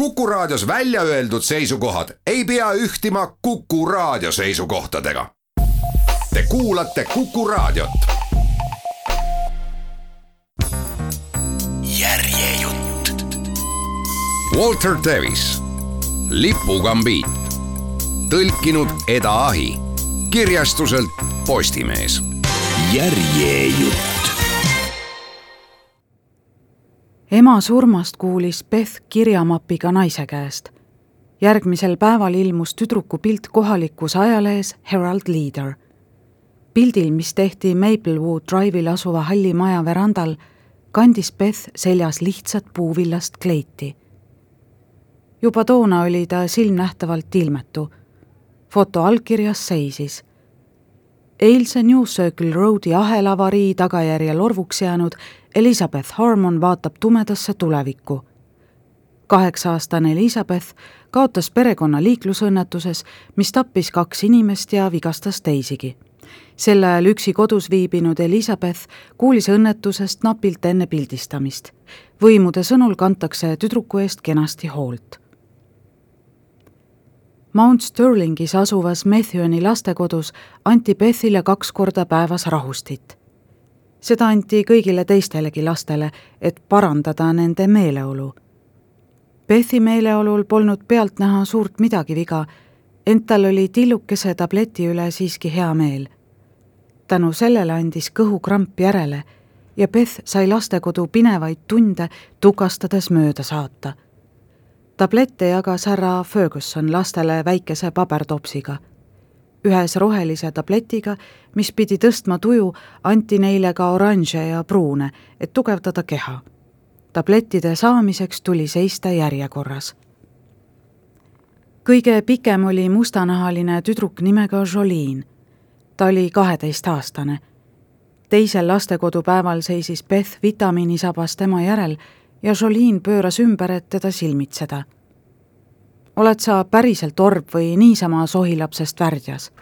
Kuku Raadios välja öeldud seisukohad ei pea ühtima Kuku Raadio seisukohtadega. Te kuulate Kuku Raadiot. järjejutt. Walter Davis, Lipugambiit, tõlkinud Eda Ahi, kirjastuselt Postimees. järjejutt ema surmast kuulis Beth kirjamapiga naise käest. järgmisel päeval ilmus tüdruku pilt kohalikus ajalehes Herald Leader. pildil, mis tehti Maplewood Drive'il asuva halli maja verandal, kandis Beth seljas lihtsat puuvillast kleiti. juba toona oli ta silmnähtavalt ilmetu. foto allkirjas seisis eilse New Circle Roadi ahelavarii tagajärjel orvuks jäänud Elizabeth Harmon vaatab tumedasse tulevikku. kaheksa-aastane Elizabeth kaotas perekonna liiklusõnnetuses, mis tappis kaks inimest ja vigastas teisigi. sel ajal üksi kodus viibinud Elizabeth kuulis õnnetusest napilt enne pildistamist. võimude sõnul kantakse tüdruku eest kenasti hoolt Mount Sterlingis asuvas Methoni lastekodus anti Bethile kaks korda päevas rahustit. seda anti kõigile teistelegi lastele, et parandada nende meeleolu. Bethi meeleolul polnud pealtnäha suurt midagi viga, ent tal oli tillukese tableti üle siiski hea meel. tänu sellele andis kõhukramp järele ja Beth sai lastekodu pinevaid tunde tukastades mööda saata tablette jagas härra Ferguson lastele väikese pabertopsiga. ühes rohelise tabletiga, mis pidi tõstma tuju, anti neile ka oranže ja pruune, et tugevdada keha. tablettide saamiseks tuli seista järjekorras. kõige pikem oli mustanahaline tüdruk nimega Jolene. ta oli kaheteistaastane. teisel lastekodupäeval seisis Beth vitamiinisabas tema järel ja Jolene pööras ümber, et teda silmitseda. oled sa päriselt orb või niisama sohilapsest värdjas?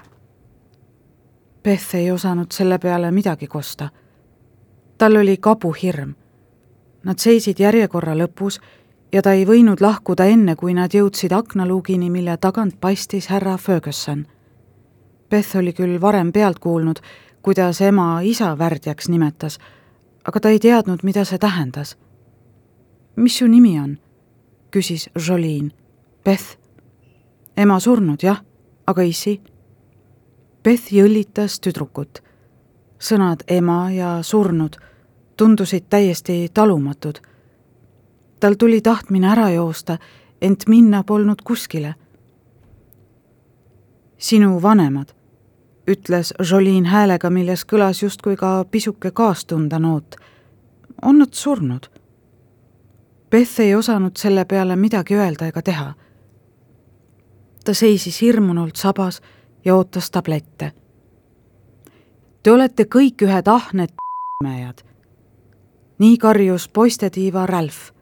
Beth ei osanud selle peale midagi kosta. tal oli kabuhirm. Nad seisid järjekorra lõpus ja ta ei võinud lahkuda enne, kui nad jõudsid aknaluugini, mille tagant paistis härra Ferguson. Beth oli küll varem pealt kuulnud, kuidas ema isa värdjaks nimetas, aga ta ei teadnud, mida see tähendas mis su nimi on? küsis Jolene. Beth. ema surnud, jah, aga issi? Beth jõllitas tüdrukut. sõnad ema ja surnud tundusid täiesti talumatud. tal tuli tahtmine ära joosta, ent minna polnud kuskile. sinu vanemad, ütles Jolene häälega, milles kõlas justkui ka pisuke kaastunda noot. on nad surnud? Beth ei osanud selle peale midagi öelda ega teha. ta seisis hirmunult sabas ja ootas tablette. Te olete kõik ühed ahned mehjad. nii karjus poistetiiva Ralph.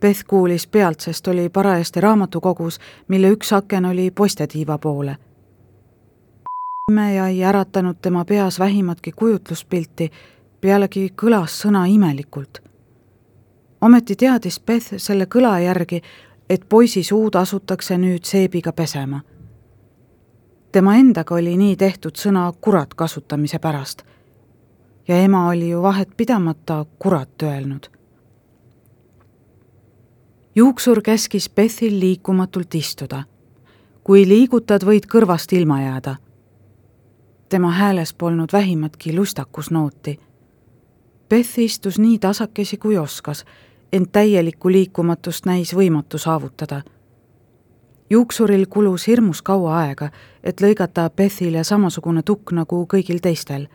Beth kuulis pealt, sest oli parajasti raamatukogus, mille üks aken oli poistetiiva poole. imeja ei äratanud tema peas vähimatki kujutluspilti, pealegi kõlas sõna imelikult ometi teadis Beth selle kõla järgi, et poisi suud asutakse nüüd seebiga pesema. tema endaga oli nii tehtud sõna kurat kasutamise pärast. ja ema oli ju vahet pidamata kurat öelnud. juuksur käskis Bethil liikumatult istuda. kui liigutad, võid kõrvast ilma jääda. tema hääles polnud vähimatki lustakusnooti Beth istus nii tasakesi kui oskas ent täielikku liikumatust näis võimatu saavutada. juuksuril kulus hirmus kaua aega, et lõigata Bethile samasugune tukk nagu kõigil teistel.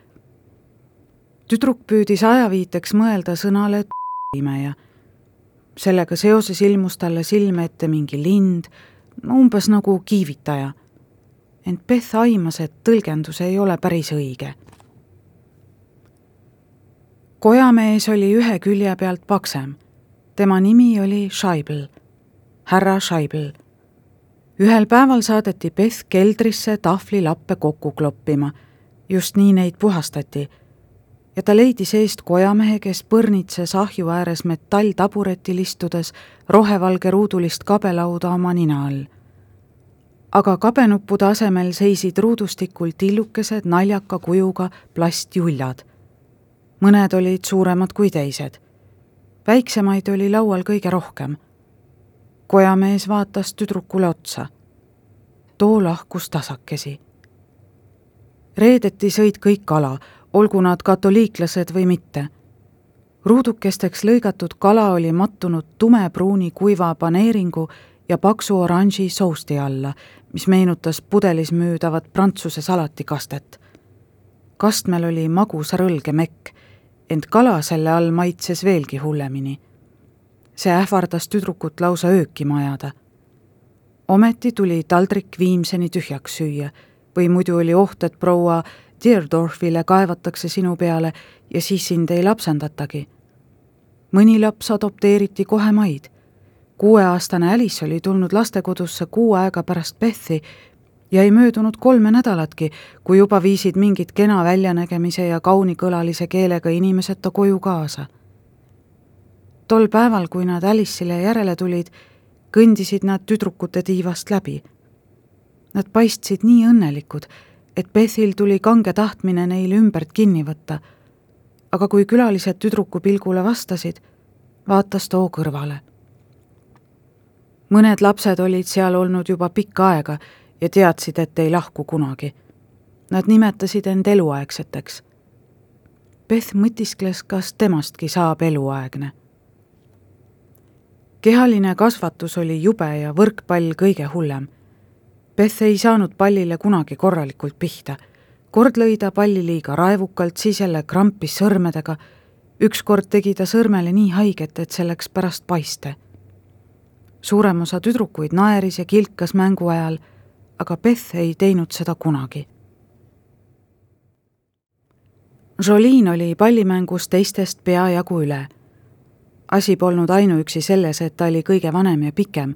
tüdruk püüdis ajaviiteks mõelda sõnale imeja. sellega seoses ilmus talle silme ette mingi lind, umbes nagu kiivitaja. ent Beth aimas, et tõlgendus ei ole päris õige kojamees oli ühe külje pealt paksem tema nimi oli Scheibel, härra Scheibel. ühel päeval saadeti Beth keldrisse tahvlilappe kokku kloppima, just nii neid puhastati. ja ta leidis eest kojamehe, kes põrnitses ahju ääres metalltaburetil istudes rohevalge ruudulist kabelauda oma nina all. aga kabenuppude asemel seisid ruudustikul tillukesed naljaka kujuga plastjuljad. mõned olid suuremad kui teised. Väiksemaid oli laual kõige rohkem. kojamees vaatas tüdrukule otsa. too lahkus tasakesi reedeti sõid kõik kala, olgu nad katoliiklased või mitte. ruudukesteks lõigatud kala oli mattunud tumepruuni kuiva paneeringu ja paksu oranži sousti alla, mis meenutas pudelis müüdavat Prantsuse salatikastet. kastmel oli magusa rõlge mekk, ent kala selle all maitses veelgi hullemini. see ähvardas tüdrukut lausa öökima ajada. ometi tuli taldrik viimseni tühjaks süüa või muidu oli oht, et proua Deerdorfile kaevatakse sinu peale ja siis sind ei lapsendatagi. mõni laps adopteeriti kohe maid. kuueaastane Alice oli tulnud lastekodusse kuu aega pärast Bethi ja ei möödunud kolme nädalatki, kui juba viisid mingid kena väljanägemise ja kaunikõlalise keelega inimesed ta koju kaasa. tol päeval, kui nad Alice'ile järele tulid, kõndisid nad tüdrukute tiivast läbi. Nad paistsid nii õnnelikud et Bethil tuli kange tahtmine neil ümbert kinni võtta. aga kui külalised tüdruku pilgule vastasid, vaatas too kõrvale. mõned lapsed olid seal olnud juba pikka aega ja teadsid, et ei lahku kunagi. Nad nimetasid end eluaegseteks. Beth mõtiskles, kas temastki saab eluaegne. kehaline kasvatus oli jube ja võrkpall kõige hullem Beth ei saanud pallile kunagi korralikult pihta. kord lõi ta palli liiga raevukalt, siis jälle krampis sõrmedega. ükskord tegi ta sõrmele nii haiget, et see läks pärast paiste. suurem osa tüdrukuid naeris ja kilkas mängu ajal, aga Beth ei teinud seda kunagi. Jolene oli pallimängus teistest peajagu üle. asi polnud ainuüksi selles, et ta oli kõige vanem ja pikem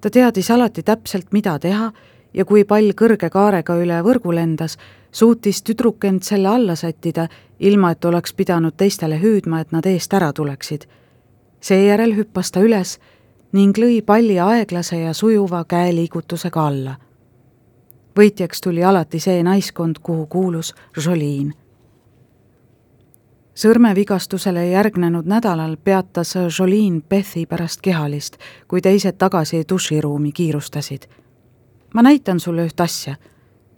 ta teadis alati täpselt, mida teha ja kui pall kõrge kaarega üle võrgu lendas, suutis tüdruk end selle alla sättida, ilma et oleks pidanud teistele hüüdma, et nad eest ära tuleksid. seejärel hüppas ta üles ning lõi palli aeglase ja sujuva käeliigutusega alla. Võitjaks tuli alati see naiskond, kuhu kuulus Jolene sõrmevigastusele järgnenud nädalal peatas Jolene Bethi pärast kehalist, kui teised tagasi duširuumi kiirustasid. ma näitan sulle üht asja,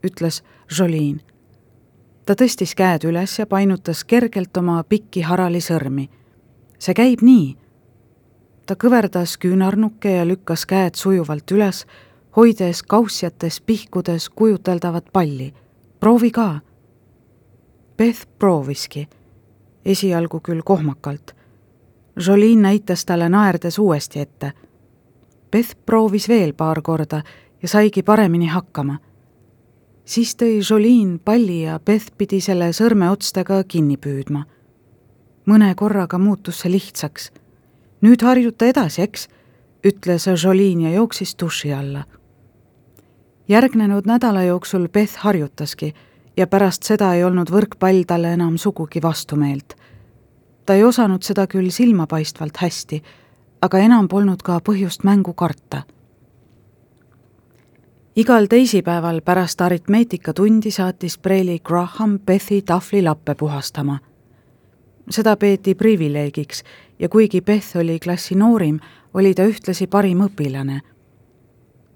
ütles Jolene. ta tõstis käed üles ja painutas kergelt oma pikki harali sõrmi. see käib nii. ta kõverdas küünarnukke ja lükkas käed sujuvalt üles, hoides kaussjates pihkudes kujuteldavat palli. proovi ka. Beth prooviski esialgu küll kohmakalt. Jolene näitas talle naerdes uuesti ette. Beth proovis veel paar korda ja saigi paremini hakkama. siis tõi Jolene palli ja Beth pidi selle sõrmeotstega kinni püüdma. mõne korraga muutus see lihtsaks. nüüd harjuta edasi, eks, ütles Jolene ja jooksis duši alla. Järgnenud nädala jooksul Beth harjutaski ja pärast seda ei olnud võrkpall talle enam sugugi vastumeelt. ta ei osanud seda küll silmapaistvalt hästi, aga enam polnud ka põhjust mängu karta. igal teisipäeval pärast aritmeetikatundi saatis Preili Graham Bethi tahvlilappe puhastama. seda peeti privileegiks ja kuigi Beth oli klassi noorim, oli ta ühtlasi parim õpilane.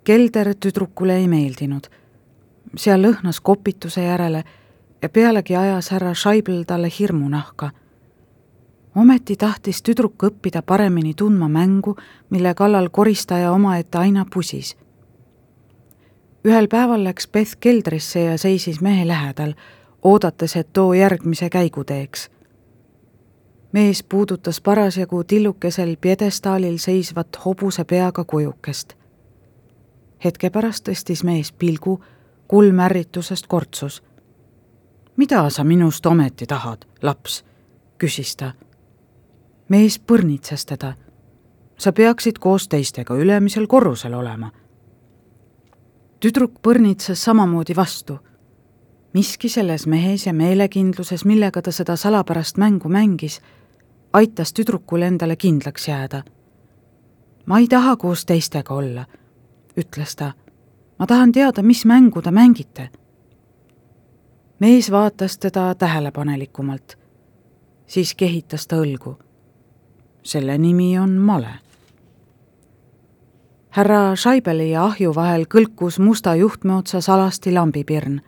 Kelder tüdrukule ei meeldinud seal lõhnas kopituse järele ja pealegi ajas härra Scheibel talle hirmu nahka. ometi tahtis tüdruk õppida paremini tundma mängu, mille kallal koristaja omaette aina pusis. ühel päeval läks Beth keldrisse ja seisis mehe lähedal, oodates, et too järgmise käigu teeks. mees puudutas parasjagu tillukesel pjedestaalil seisvat hobuse peaga kujukest. Hetke pärast tõstis mees pilgu kulm ärritusest kortsus. mida sa minust ometi tahad, laps? küsis ta. mees põrnitses teda. sa peaksid koos teistega ülemisel korrusel olema. tüdruk põrnitses samamoodi vastu. miski selles mehes ja meelekindluses, millega ta seda salapärast mängu mängis, aitas tüdrukul endale kindlaks jääda. ma ei taha koos teistega olla, ütles ta. ma tahan teada, mis mängu te mängite. mees vaatas teda tähelepanelikumalt. siis kehitas ta õlgu. selle nimi on male härra Scheibeli ja ahju vahel kõlkus musta juhtme otsas alasti lambipirn.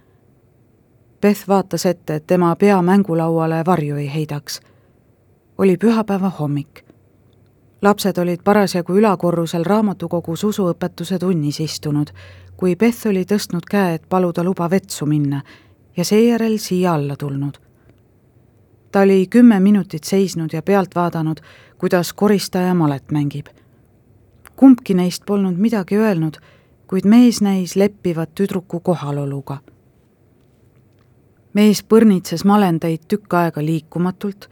Beth vaatas ette, et tema pea mängulauale varju ei heidaks. oli pühapäeva hommik. Lapsed olid parasjagu ülakorrusel raamatukogus usuõpetuse tunnis istunud, kui Beth oli tõstnud käe, et paluda luba vetsu minna ja seejärel siia alla tulnud. ta oli kümme minutit seisnud ja pealt vaadanud, kuidas koristaja malet mängib kumbki neist polnud midagi öelnud, kuid mees näis leppivat tüdruku kohaloluga. mees põrnitses malendaid tükk aega liikumatult,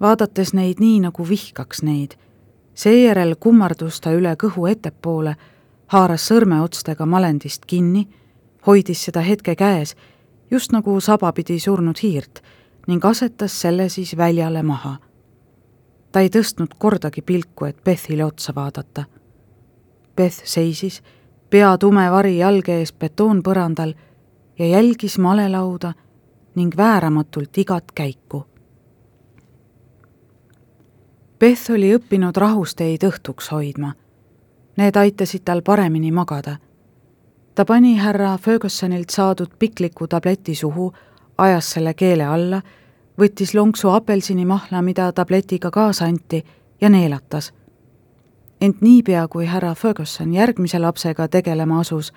vaadates neid nii, nagu vihkaks neid. Seejärel kummardus ta üle kõhu ettepoole, haaras sõrmeotstega malendist kinni, hoidis seda hetke käes, just nagu sabapidi surnud hiirt, ning asetas selle siis väljale maha. ta ei tõstnud kordagi pilku, et Bethile otsa vaadata Beth seisis, pea tume vari jalge ees betoonpõrandal ja jälgis malelauda ning vääramatult igat käiku. Beth oli õppinud rahusteid õhtuks hoidma. Need aitasid tal paremini magada. ta pani härra Fergusonilt saadud pikliku tableti suhu, ajas selle keele alla, võttis lonksu apelsinimahla, mida tabletiga kaasa anti, ja neelatas ent niipea, kui härra Ferguson järgmise lapsega tegelema asus,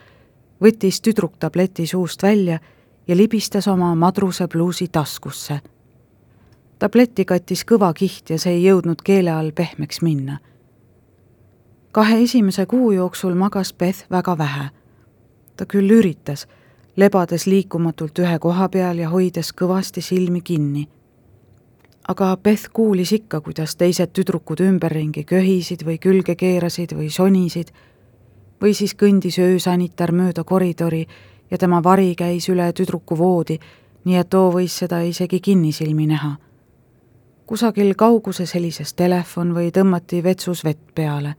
võttis tüdruk tableti suust välja ja libistas oma madruse pluusi taskusse. Tableti kattis kõva kiht ja see ei jõudnud keele all pehmeks minna. kahe esimese kuu jooksul magas Beth väga vähe. ta küll üritas, lebades liikumatult ühe koha peal ja hoides kõvasti silmi kinni aga Beth kuulis ikka, kuidas teised tüdrukud ümberringi köhisid või külge keerasid või sonisid, või siis kõndis öösanitar mööda koridori ja tema vari käis üle tüdruku voodi, nii et too võis seda isegi kinnisilmi näha. Kusagil kauguses helises telefon või tõmmati vetsus vett peale.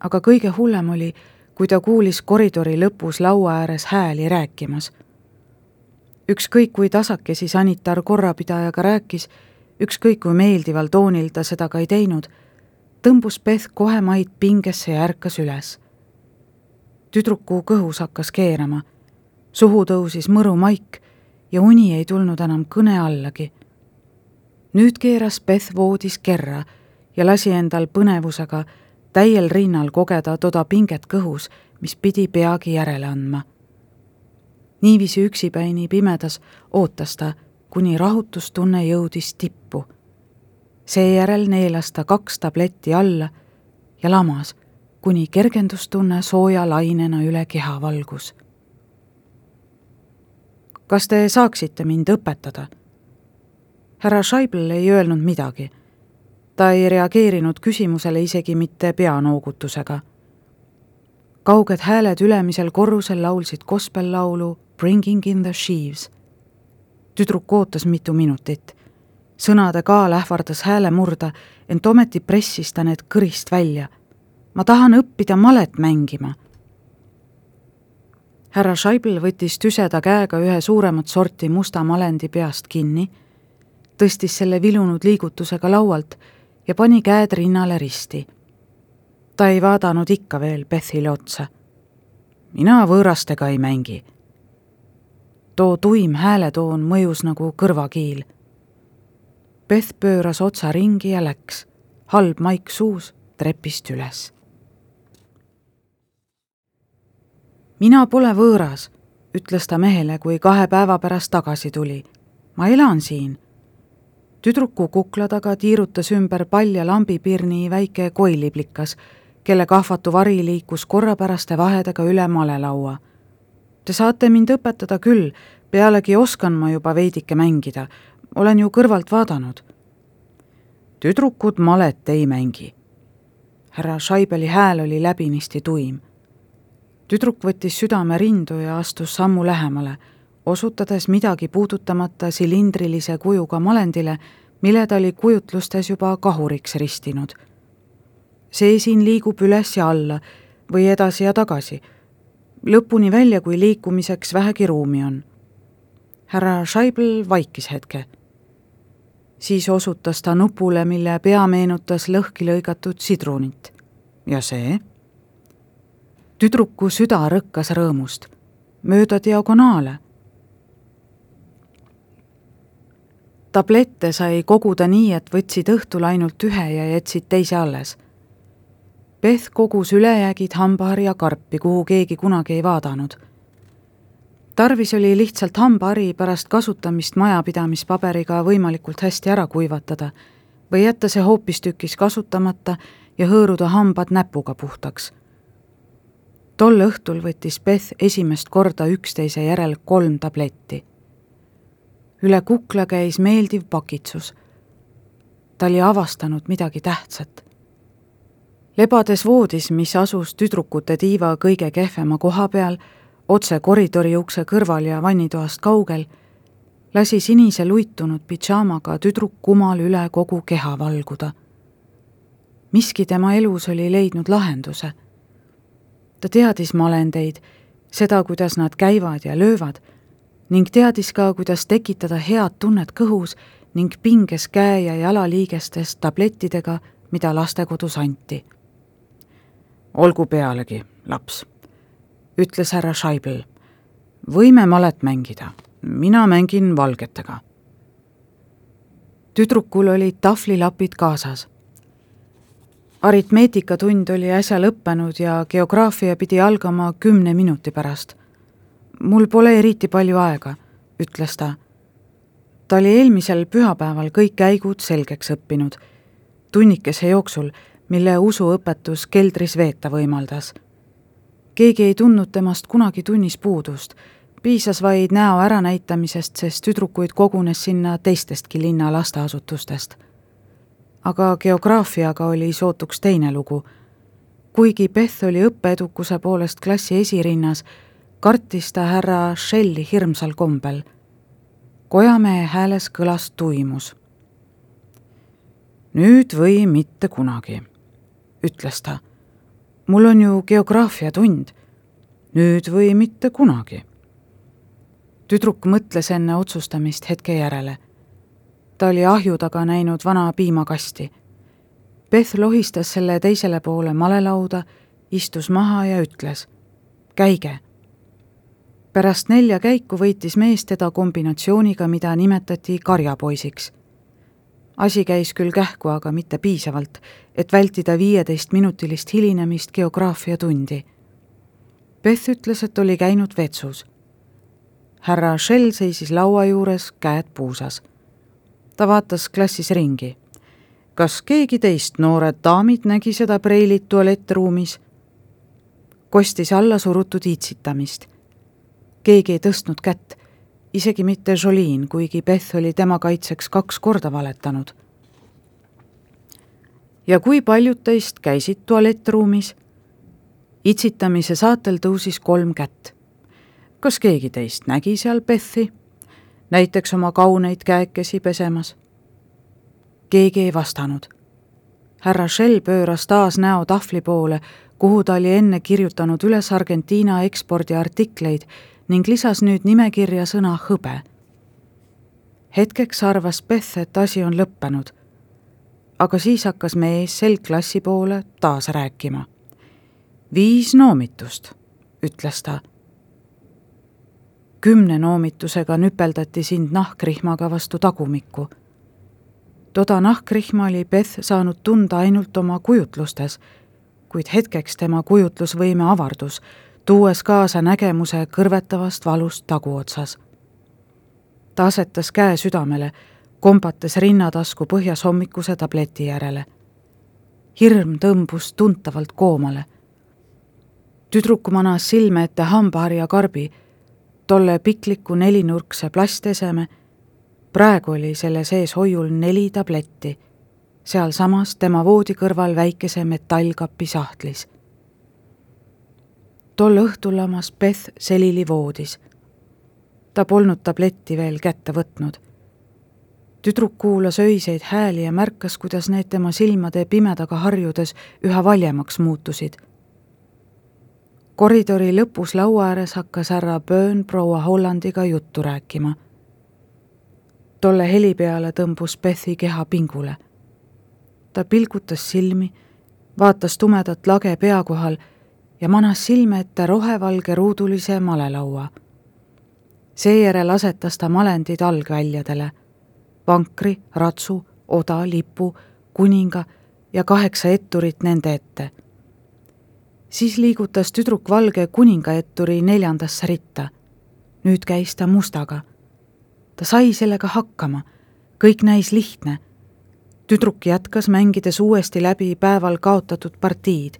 aga kõige hullem oli, kui ta kuulis koridori lõpus laua ääres hääli rääkimas ükskõik kui tasakesi sanitar korrapidajaga rääkis, ükskõik kui meeldival toonil ta seda ka ei teinud, tõmbus Beth kohe maid pingesse ja ärkas üles. tüdruku kõhus hakkas keerama, suhu tõusis mõru maik ja uni ei tulnud enam kõne allagi. Nüüd keeras Beth voodis kerra ja lasi endal põnevusega täiel rinnal kogeda toda pinget kõhus, mis pidi peagi järele andma niiviisi üksipäini pimedas ootas ta, kuni rahutustunne jõudis tippu. seejärel neelas ta kaks tabletti alla ja lamas, kuni kergendustunne sooja lainena üle keha valgus. kas te saaksite mind õpetada? Härra Scheibel ei öelnud midagi. ta ei reageerinud küsimusele isegi mitte peanoogutusega kauged hääled ülemisel korrusel laulsid gospel-laulu Bringing in the sheaves. tüdruk ootas mitu minutit. sõnade kaal ähvardas hääle murda, ent ometi pressis ta need kõrist välja. ma tahan õppida malet mängima. härra Scheibel võttis tüseda käega ühe suuremat sorti musta malendi peast kinni, tõstis selle vilunud liigutusega laualt ja pani käed rinnale risti ta ei vaadanud ikka veel Bethile otsa. mina võõrastega ei mängi. too tuim hääletoon mõjus nagu kõrvakiil. Beth pööras otsa ringi ja läks, halb maik suus, trepist üles. mina pole võõras, ütles ta mehele, kui kahe päeva pärast tagasi tuli. ma elan siin tüdruku kukla taga tiirutas ümber palja lambipirni väike koiliplikas kelle kahvatu vari liikus korrapäraste vahedega üle malelaua. Te saate mind õpetada küll, pealegi oskan ma juba veidike mängida, olen ju kõrvalt vaadanud. tüdrukud malet ei mängi. härra Scheibeli hääl oli läbinisti tuim. tüdruk võttis südame rindu ja astus sammu lähemale, osutades midagi puudutamata silindrilise kujuga malendile, mille ta oli kujutlustes juba kahuriks ristinud. see siin liigub üles ja alla või edasi ja tagasi, lõpuni välja, kui liikumiseks vähegi ruumi on. härra Scheibel vaikis hetke. siis osutas ta nupule, mille pea meenutas lõhki lõigatud sidrunit. ja see? tüdruku süda rõkkas rõõmust. mööda diagonaale tablette sai koguda nii, et võtsid õhtul ainult ühe ja jätsid teise alles. Beth kogus ülejäägid hambaharja karpi, kuhu keegi kunagi ei vaadanud. tarvis oli lihtsalt hambahari pärast kasutamist majapidamispaberiga võimalikult hästi ära kuivatada või jätta see hoopistükkis kasutamata ja hõõruda hambad näpuga puhtaks. tol õhtul võttis Beth esimest korda üksteise järel kolm tabletti üle kukla käis meeldiv pakitsus. ta oli avastanud midagi tähtsat. lebades voodis, mis asus tüdrukute tiiva kõige kehvema koha peal, otse koridori ukse kõrval ja vannitoast kaugel, lasi sinise luitunud pidžaamaga tüdruk kumal üle kogu keha valguda. miski tema elus oli leidnud lahenduse. ta teadis malendeid, seda, kuidas nad käivad ja löövad ning teadis ka, kuidas tekitada head tunnet kõhus ning pinges käe- ja jalaliigestes tablettidega, mida lastekodus anti. olgu pealegi, laps, ütles härra Scheibel. võime malet mängida, mina mängin valgetega. tüdrukul olid tahvlilapid kaasas. aritmeetikatund oli äsja lõppenud ja geograafia pidi algama kümne minuti pärast mul pole eriti palju aega, ütles ta. ta oli eelmisel pühapäeval kõik käigud selgeks õppinud, tunnikese jooksul, mille usuõpetus keldris veeta võimaldas. keegi ei tundnud temast kunagi tunnis puudust, piisas vaid näo äranäitamisest, sest tüdrukuid kogunes sinna teistestki linna lasteasutustest. aga geograafiaga oli sootuks teine lugu. kuigi Beth oli õppeedukuse poolest klassi esirinnas, kartis ta härra Shelli hirmsal kombel. kojamehe hääles kõlas tuimus. nüüd või mitte kunagi, ütles ta. mul on ju geograafiatund. nüüd või mitte kunagi. tüdruk mõtles enne otsustamist hetke järele. ta oli ahju taga näinud vana piimakasti. Beth lohistas selle teisele poole malelauda, istus maha ja ütles käige pärast nelja käiku võitis mees teda kombinatsiooniga, mida nimetati karjapoisiks. asi käis küll kähku, aga mitte piisavalt, et vältida viieteistminutilist hilinemist geograafiatundi. Beth ütles, et oli käinud vetsus. härra Shell seisis laua juures, käed puusas. ta vaatas klassis ringi. kas keegi teist, noored daamid, nägi seda preilit tualettruumis? kostis alla surutud iitsitamist keegi ei tõstnud kätt, isegi mitte Jolene, kuigi Beth oli tema kaitseks kaks korda valetanud. ja kui paljud teist käisid tualettruumis? itsitamise saatel tõusis kolm kätt. kas keegi teist nägi seal Bethi? näiteks oma kauneid käekesi pesemas? keegi ei vastanud. härra Shell pööras taas näo tahvli poole, kuhu ta oli enne kirjutanud üles Argentiina ekspordiartikleid ning lisas nüüd nimekirja sõna hõbe. hetkeks arvas Beth, et asi on lõppenud. aga siis hakkas mees selgklassi poole taas rääkima. viis noomitust, ütles ta. kümne noomitusega nüpeldati sind nahkrihmaga vastu tagumikku. toda nahkrihma oli Beth saanud tunda ainult oma kujutlustes, kuid hetkeks tema kujutlusvõime avardus tuues kaasa nägemuse kõrvetavast valust taguotsas. ta asetas käe südamele, kombates rinnatasku põhjas hommikuse tableti järele. hirm tõmbus tuntavalt koomale. tüdruk manas silme ette hambaharja karbi, tolle pikliku nelinurkse plasteseme, praegu oli selle sees hoiul neli tabletti, sealsamas tema voodi kõrval väikese metallkapi sahtlis tol õhtul lamas Beth selili voodis. ta polnud tabletti veel kätte võtnud. tüdruk kuulas öiseid hääli ja märkas, kuidas need tema silmade pimedaga harjudes üha valjemaks muutusid. koridori lõpus laua ääres hakkas härra Böön proua Hollandiga juttu rääkima. tolle heli peale tõmbus Bethi keha pingule. ta pilgutas silmi, vaatas tumedat lage pea kohal ja manas silme ette rohevalge ruudulise malelaua seejärel asetas ta malendid algväljadele. vankri, ratsu, oda, lipu, kuninga ja kaheksa etturit nende ette. siis liigutas tüdruk valge kuningaetturi neljandasse ritta. nüüd käis ta mustaga. ta sai sellega hakkama, kõik näis lihtne. tüdruk jätkas, mängides uuesti läbi päeval kaotatud partiid.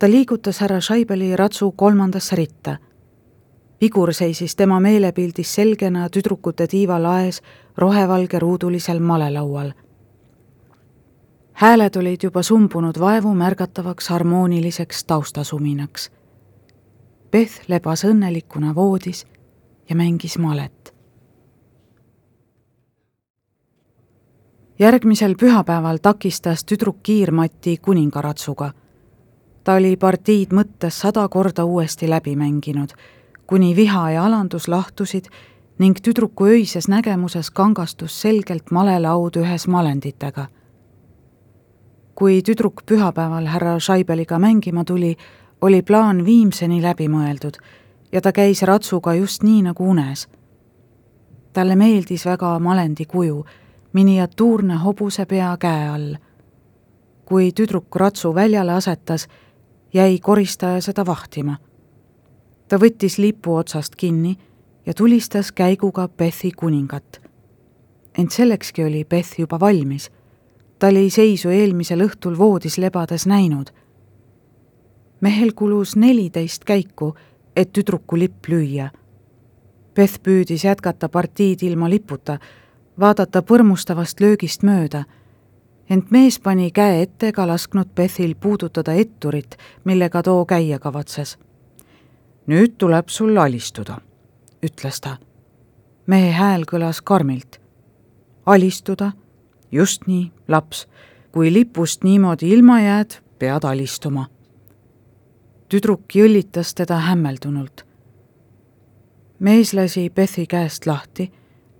Ta liigutas härra Scheibeli ratsu kolmandasse ritta vigur seisis tema meelepildis selgena tüdrukute tiiva laes rohevalge ruudulisel malelaual. hääled olid juba sumbunud vaevu märgatavaks harmooniliseks taustasuminaks. Beth lebas õnnelikuna voodis ja mängis malet. järgmisel pühapäeval takistas tüdruk kiirmati kuningaratsuga. Ta oli partiid mõttes sada korda uuesti läbi mänginud kuni viha ja alandus lahtusid ning tüdruku öises nägemuses kangastus selgelt malelaud ühes malenditega. kui tüdruk pühapäeval härra Scheibeliga mängima tuli, oli plaan viimseni läbi mõeldud ja ta käis ratsuga just nii nagu unes. talle meeldis väga malendi kuju, miniatuurne hobuse pea käe all. kui tüdruk ratsu väljale asetas, jäi koristaja seda vahtima ta võttis lipu otsast kinni ja tulistas käiguga Bethi kuningat. ent sellekski oli Beth juba valmis. ta oli seisu eelmisel õhtul voodis lebades näinud. mehel kulus neliteist käiku, et tüdruku lipp lüüa. Beth püüdis jätkata partiid ilma liputa, vaadata põrmustavast löögist mööda ent mees pani käe ette ega lasknud Bethil puudutada etturit, millega too käia kavatses nüüd tuleb sul alistuda, ütles ta. mehe hääl kõlas karmilt. alistuda? just nii, laps. kui lipust niimoodi ilma jääd, pead alistuma. tüdruk jõllitas teda hämmeldunult. mees lasi Bethi käest lahti,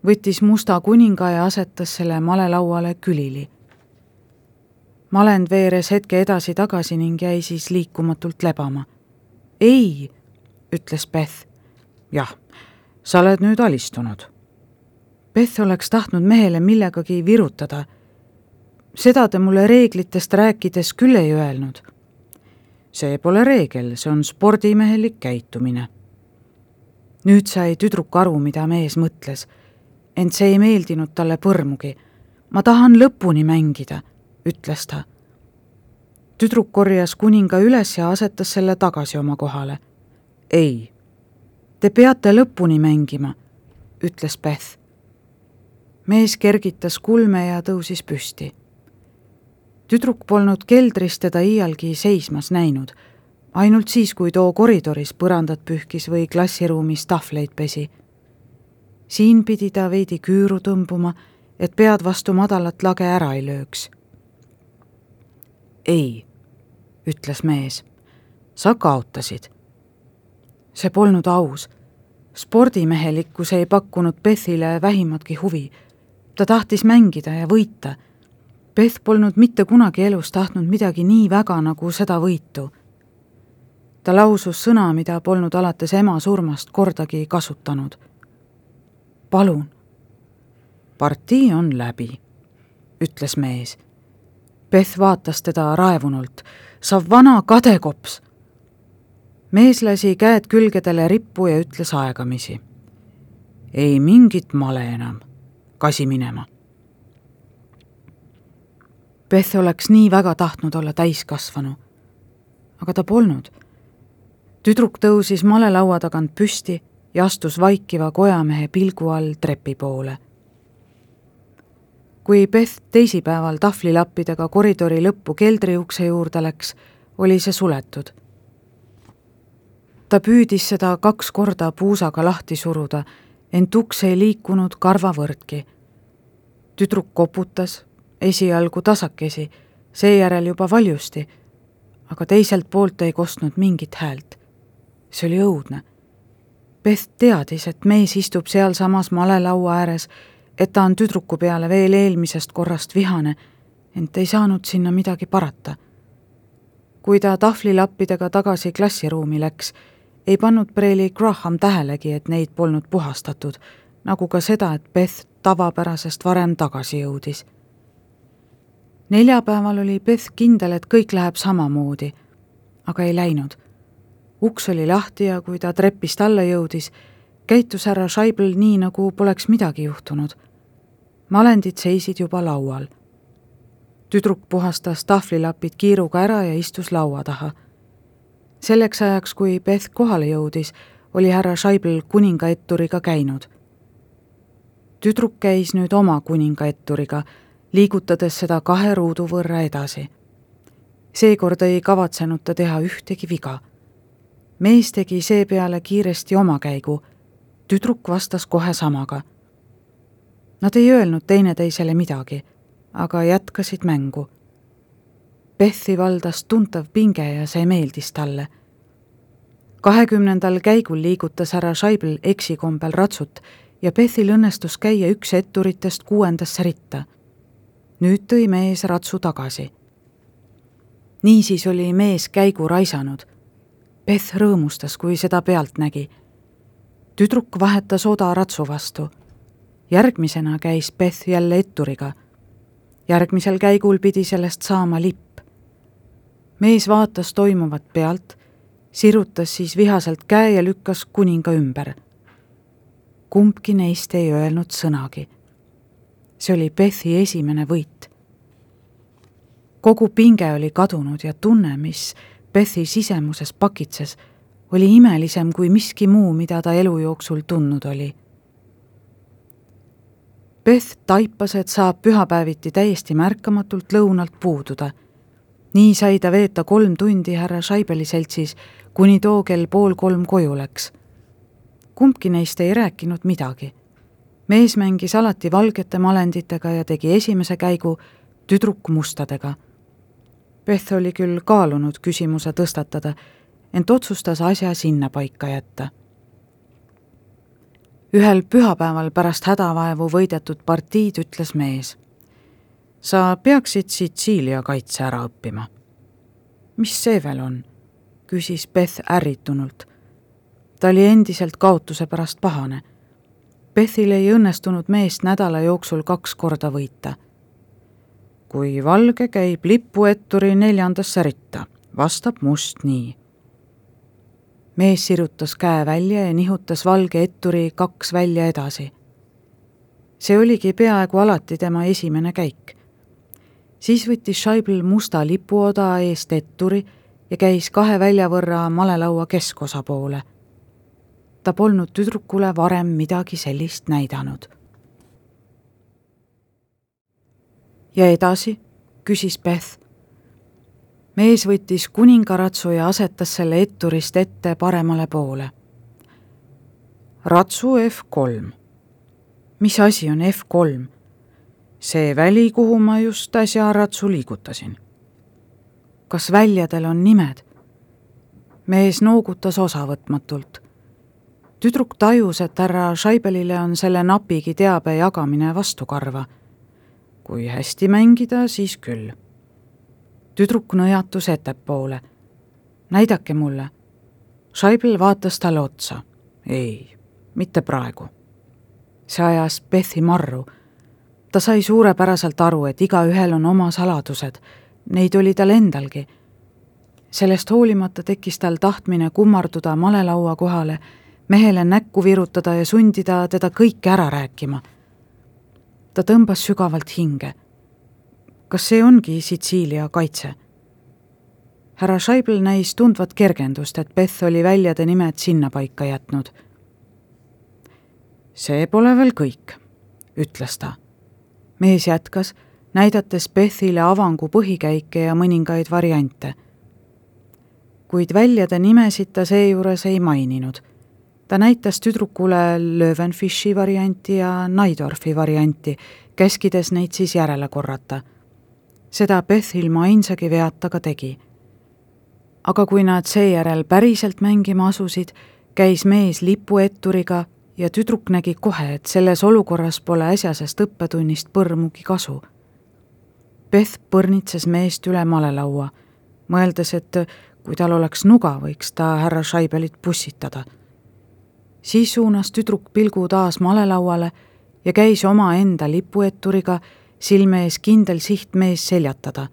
võttis musta kuninga ja asetas selle malelauale külili malend veeres hetke edasi-tagasi ning jäi siis liikumatult lebama. ei ütles Beth. jah, sa oled nüüd alistunud. Beth oleks tahtnud mehele millegagi virutada. seda te mulle reeglitest rääkides küll ei öelnud. see pole reegel, see on spordimehelik käitumine. nüüd sai tüdruk aru, mida mees mõtles, ent see ei meeldinud talle põrmugi. ma tahan lõpuni mängida, ütles ta tüdruk korjas kuninga üles ja asetas selle tagasi oma kohale ei, te peate lõpuni mängima, ütles Beth. mees kergitas kulme ja tõusis püsti. tüdruk polnud keldris teda iialgi seismas näinud, ainult siis, kui too koridoris põrandat pühkis või klassiruumis tahvleid pesi. siin pidi ta veidi küüru tõmbuma, et pead vastu madalat lage ära ei lööks. Ei, ütles mees, sa kaotasid see polnud aus. spordimehelikkus ei pakkunud Bethile vähimatki huvi. ta tahtis mängida ja võita. Beth polnud mitte kunagi elus tahtnud midagi nii väga nagu seda võitu. ta lausus sõna, mida polnud alates ema surmast kordagi kasutanud. palun. partii on läbi, ütles mees. Beth vaatas teda raevunult. sa vana kadekops mees lasi käed külgedele rippu ja ütles aegamisi. ei mingit male enam, kasi minema. Beth oleks nii väga tahtnud olla täiskasvanu, aga ta polnud. tüdruk tõusis malelaua tagant püsti ja astus vaikiva kojamehe pilgu all trepi poole. Kui Beth teisipäeval tahvlilappidega koridori lõppu keldriukse juurde läks, oli see suletud ta püüdis seda kaks korda puusaga lahti suruda, ent uks ei liikunud karvavõrdki. tüdruk koputas, esialgu tasakesi, seejärel juba valjusti, aga teiselt poolt ei kostnud mingit häält. see oli õudne. Beth teadis, et mees istub sealsamas malelaua ääres, et ta on tüdruku peale veel eelmisest korrast vihane, ent ei saanud sinna midagi parata. kui ta tahvlilappidega tagasi klassiruumi läks, ei pannud Preili Graham tähelegi, et neid polnud puhastatud, nagu ka seda, et Beth tavapärasest varem tagasi jõudis. neljapäeval oli Beth kindel, et kõik läheb samamoodi, aga ei läinud. uks oli lahti ja kui ta trepist alla jõudis, käitus härra Scheibel nii, nagu poleks midagi juhtunud. Malendid seisid juba laual. tüdruk puhastas tahvlilapid kiiruga ära ja istus laua taha selleks ajaks, kui Beth kohale jõudis, oli härra Scheibel kuningaetturiga käinud. tüdruk käis nüüd oma kuningaetturiga, liigutades seda kahe ruudu võrra edasi. seekord ei kavatsenud ta teha ühtegi viga. mees tegi seepeale kiiresti oma käigu, tüdruk vastas kohe samaga. Nad ei öelnud teineteisele midagi, aga jätkasid mängu Bethi valdas tuntav pinge ja see meeldis talle. kahekümnendal käigul liigutas härra Scheibel eksikombel ratsut ja Bethil õnnestus käia üks etturitest kuuendasse ritta. nüüd tõi mees ratsu tagasi. niisiis oli mees käigu raisanud. Beth rõõmustas, kui seda pealt nägi. tüdruk vahetas oda ratsu vastu. Järgmisena käis Beth jälle etturiga. järgmisel käigul pidi sellest saama lipp mees vaatas toimuvat pealt, sirutas siis vihaselt käe ja lükkas kuninga ümber. kumbki neist ei öelnud sõnagi. see oli Bethi esimene võit. kogu pinge oli kadunud ja tunne, mis Bethi sisemuses pakitses, oli imelisem kui miski muu, mida ta elu jooksul tundnud oli. Beth taipas, et saab pühapäeviti täiesti märkamatult lõunalt puududa nii sai ta veeta kolm tundi härra Scheibeli seltsis, kuni too kell pool kolm koju läks. kumbki neist ei rääkinud midagi. mees mängis alati valgete malenditega ja tegi esimese käigu, tüdruk mustadega. Beth oli küll kaalunud küsimuse tõstatada, ent otsustas asja sinnapaika jätta. Ühel pühapäeval pärast hädavaevu võidetud partiid ütles mees sa peaksid Sitsiilia kaitse ära õppima. mis see veel on? küsis Beth ärritunult. ta oli endiselt kaotuse pärast pahane. Bethil ei õnnestunud meest nädala jooksul kaks korda võita. kui valge käib lipuetturi neljandasse ritta, vastab must nii. Mees sirutas käe välja ja nihutas valge etturi kaks välja edasi. see oligi peaaegu alati tema esimene käik siis võttis Scheibel musta lipuoda eest etturi ja käis kahe välja võrra malelaua keskosa poole. ta polnud tüdrukule varem midagi sellist näidanud. ja edasi, küsis Beth. Mees võttis kuningaratsu ja asetas selle etturist ette paremale poole. ratsu F kolm. mis asi on F kolm? see väli, kuhu ma just äsja ratsu liigutasin. kas väljadel on nimed? mees noogutas osavõtmatult. tüdruk tajus, et härra Scheibelile on selle napigi teabe jagamine vastukarva. kui hästi mängida, siis küll. Tüdruk nõjatus ettepoole. näidake mulle. Scheibel vaatas talle otsa. ei, mitte praegu. see ajas Bethi marru ta sai suurepäraselt aru, et igaühel on oma saladused, neid oli tal endalgi. sellest hoolimata tekkis tal tahtmine kummarduda malelaua kohale, mehele näkku virutada ja sundida teda kõike ära rääkima. ta tõmbas sügavalt hinge. Kas see ongi Sitsiilia kaitse? härra Scheibel näis tundvat kergendust, et Beth oli väljade nimed sinnapaika jätnud. see pole veel kõik, ütles ta mees jätkas, näidates Bethile avangu põhikäike ja mõningaid variante. kuid väljade nimesid ta seejuures ei maininud. ta näitas tüdrukule Löwenfishi varianti ja Naidorfi varianti, käskides neid siis järele korrata. Seda Beth ilma ainsagi veata ka tegi. aga kui nad seejärel päriselt mängima asusid, käis mees lipuetturiga ja tüdruk nägi kohe, et selles olukorras pole äsjasest õppetunnist põrmugi kasu. Beth põrnitses meest üle malelaua, mõeldes, et kui tal oleks nuga, võiks ta härra Scheibelit pussitada. siis suunas tüdruk pilgu taas malelauale ja käis omaenda lipuetturiga silme ees kindel siht mees seljatada.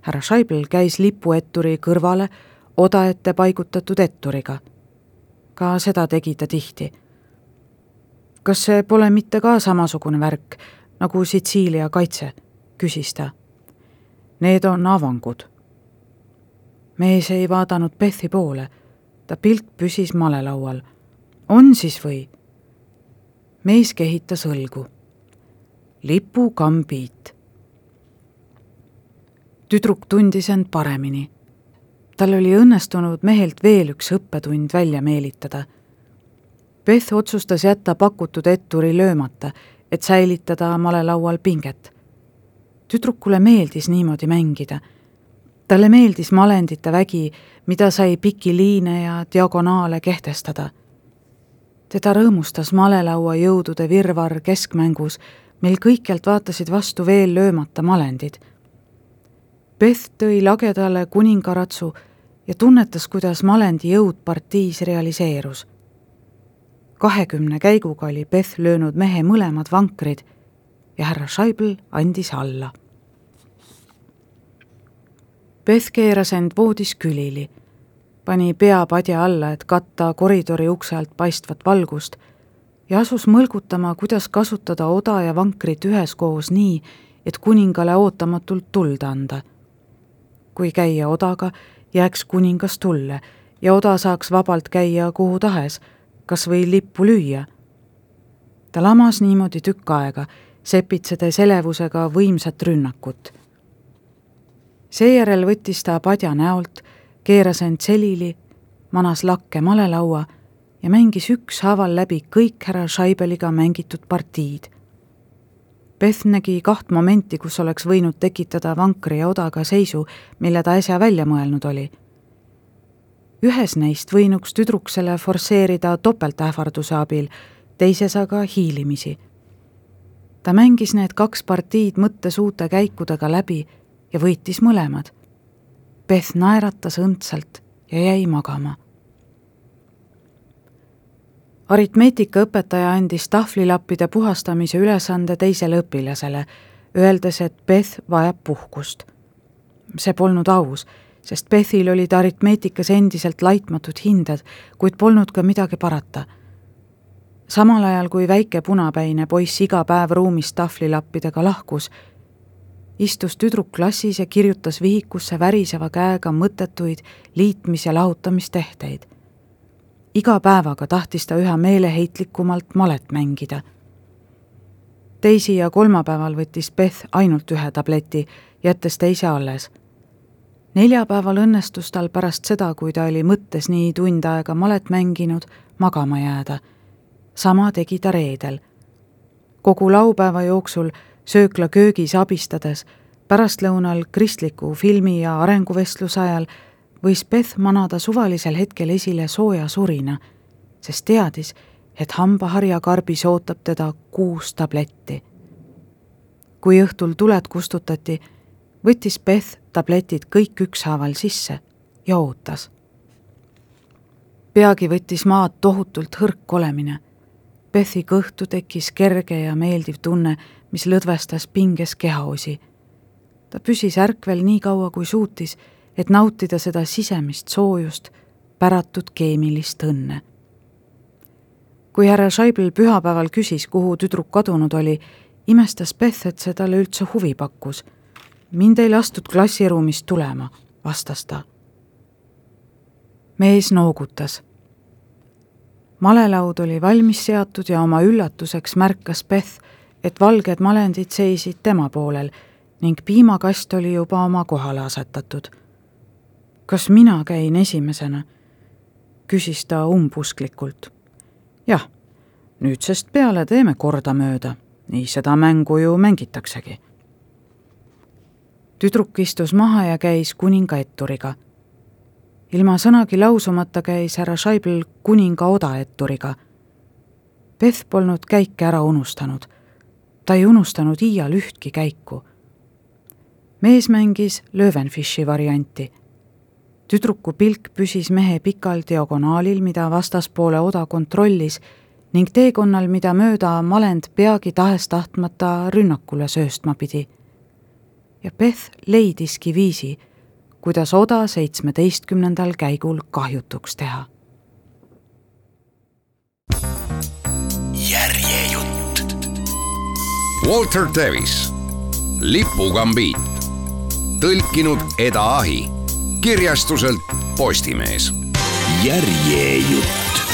härra Scheibel käis lipuetturi kõrvale oda ette paigutatud etturiga. ka seda tegi ta tihti. kas see pole mitte ka samasugune värk nagu Sitsiilia kaitse, küsis ta. Need on avangud mees ei vaadanud Bethi poole, ta pilk püsis malelaual. on siis või? mees kehitas õlgu. Lipukambiit. tüdruk tundis end paremini. tal oli õnnestunud mehelt veel üks õppetund välja meelitada. Beth otsustas jätta pakutud etturi löömata, et säilitada malelaual pinget. tüdrukule meeldis niimoodi mängida talle meeldis malendite vägi, mida sai pikki liine ja diagonaale kehtestada. teda rõõmustas malelaua jõudude virvarr keskmängus, mil kõikjalt vaatasid vastu veel löömata malendid. Beth tõi lagedale kuningaratsu ja tunnetas, kuidas malendi jõud partiis realiseerus. kahekümne käiguga oli Beth löönud mehe mõlemad vankrid ja härra Scheibel andis alla Beth keeras end voodis külili, pani pea padja alla, et katta koridori ukse alt paistvat valgust ja asus mõlgutama, kuidas kasutada oda ja vankrit üheskoos nii, et kuningale ootamatult tuld anda. kui käia odaga, jääks kuningas tulle ja oda saaks vabalt käia kuhu tahes, kas või lippu lüüa. ta lamas niimoodi tükk aega, sepitsedes elevusega võimsat rünnakut seejärel võttis ta padja näolt, keeras end selili, manas lakke malelaua ja mängis ükshaaval läbi kõik härra Scheibeliga mängitud partiid. Beth nägi kaht momenti, kus oleks võinud tekitada vankri ja odaga seisu, mille ta äsja välja mõelnud oli. ühes neist võinuks tüdruk selle forsseerida topeltähvarduse abil, teises aga hiilimisi. ta mängis need kaks partiid mõttesuute käikudega läbi ja võitis mõlemad. Beth naeratas õndsalt ja jäi magama. Aritmeetikaõpetaja andis tahvlilappide puhastamise ülesande teisele õpilasele, öeldes, et Beth vajab puhkust. see polnud aus, sest Bethil olid aritmeetikas endiselt laitmatud hinded, kuid polnud ka midagi parata samal ajal kui väike punapäine poiss iga päev ruumist tahvlilappidega lahkus, istus tüdruk klassis ja kirjutas vihikusse väriseva käega mõttetuid liitmis- ja lahutamistehteid. Iga päevaga tahtis ta üha meeleheitlikumalt malet mängida. teisi ja kolmapäeval võttis Beth ainult ühe tableti, jättes teise alles. neljapäeval õnnestus tal pärast seda, kui ta oli mõttes nii tund aega malet mänginud, magama jääda. sama tegi ta reedel. kogu laupäeva jooksul söökla köögis abistades, pärastlõunal kristliku filmi ja arenguvestluse ajal võis Beth manada suvalisel hetkel esile sooja surina, sest teadis, et hambaharjakarbis ootab teda kuus tabletti. kui õhtul tuled kustutati, võttis Beth tabletid kõik ükshaaval sisse ja ootas. peagi võttis maad tohutult hõrk olemine. Bethi kõhtu tekkis kerge ja meeldiv tunne, mis lõdvestas pinges kehaosi. ta püsis ärkvel nii kaua, kui suutis, et nautida seda sisemist soojust, päratud keemilist õnne. kui härra Scheibel pühapäeval küsis, kuhu tüdruk kadunud oli, imestas Beth, et see talle üldse huvi pakkus. mind ei lastud klassiruumist tulema, vastas ta. mees noogutas malelaud oli valmis seatud ja oma üllatuseks märkas Beth, et valged malendid seisid tema poolel ning piimakast oli juba oma kohale asetatud. Kas mina käin esimesena? küsis ta umbusklikult. jah, nüüdsest peale teeme kordamööda, nii seda mängu ju mängitaksegi. tüdruk istus maha ja käis kuninga etturiga. ilma sõnagi lausumata käis härra Scheibel kuninga odaetturiga. Beth polnud käike ära unustanud. ta ei unustanud iial ühtki käiku mees mängis Löwenfishi varianti. Tüdruku pilk püsis mehe pikal diagonaalil, mida vastaspoole oda kontrollis ning teekonnal, mida mööda malend peagi tahes-tahtmata rünnakule sööstma pidi. ja Beth leidiski viisi, kuidas oda seitsmeteistkümnendal käigul kahjutuks teha. järjejutt. Walter Davis, lipugambiit tõlkinud Eda Ahi kirjastuselt Postimees. järjejutt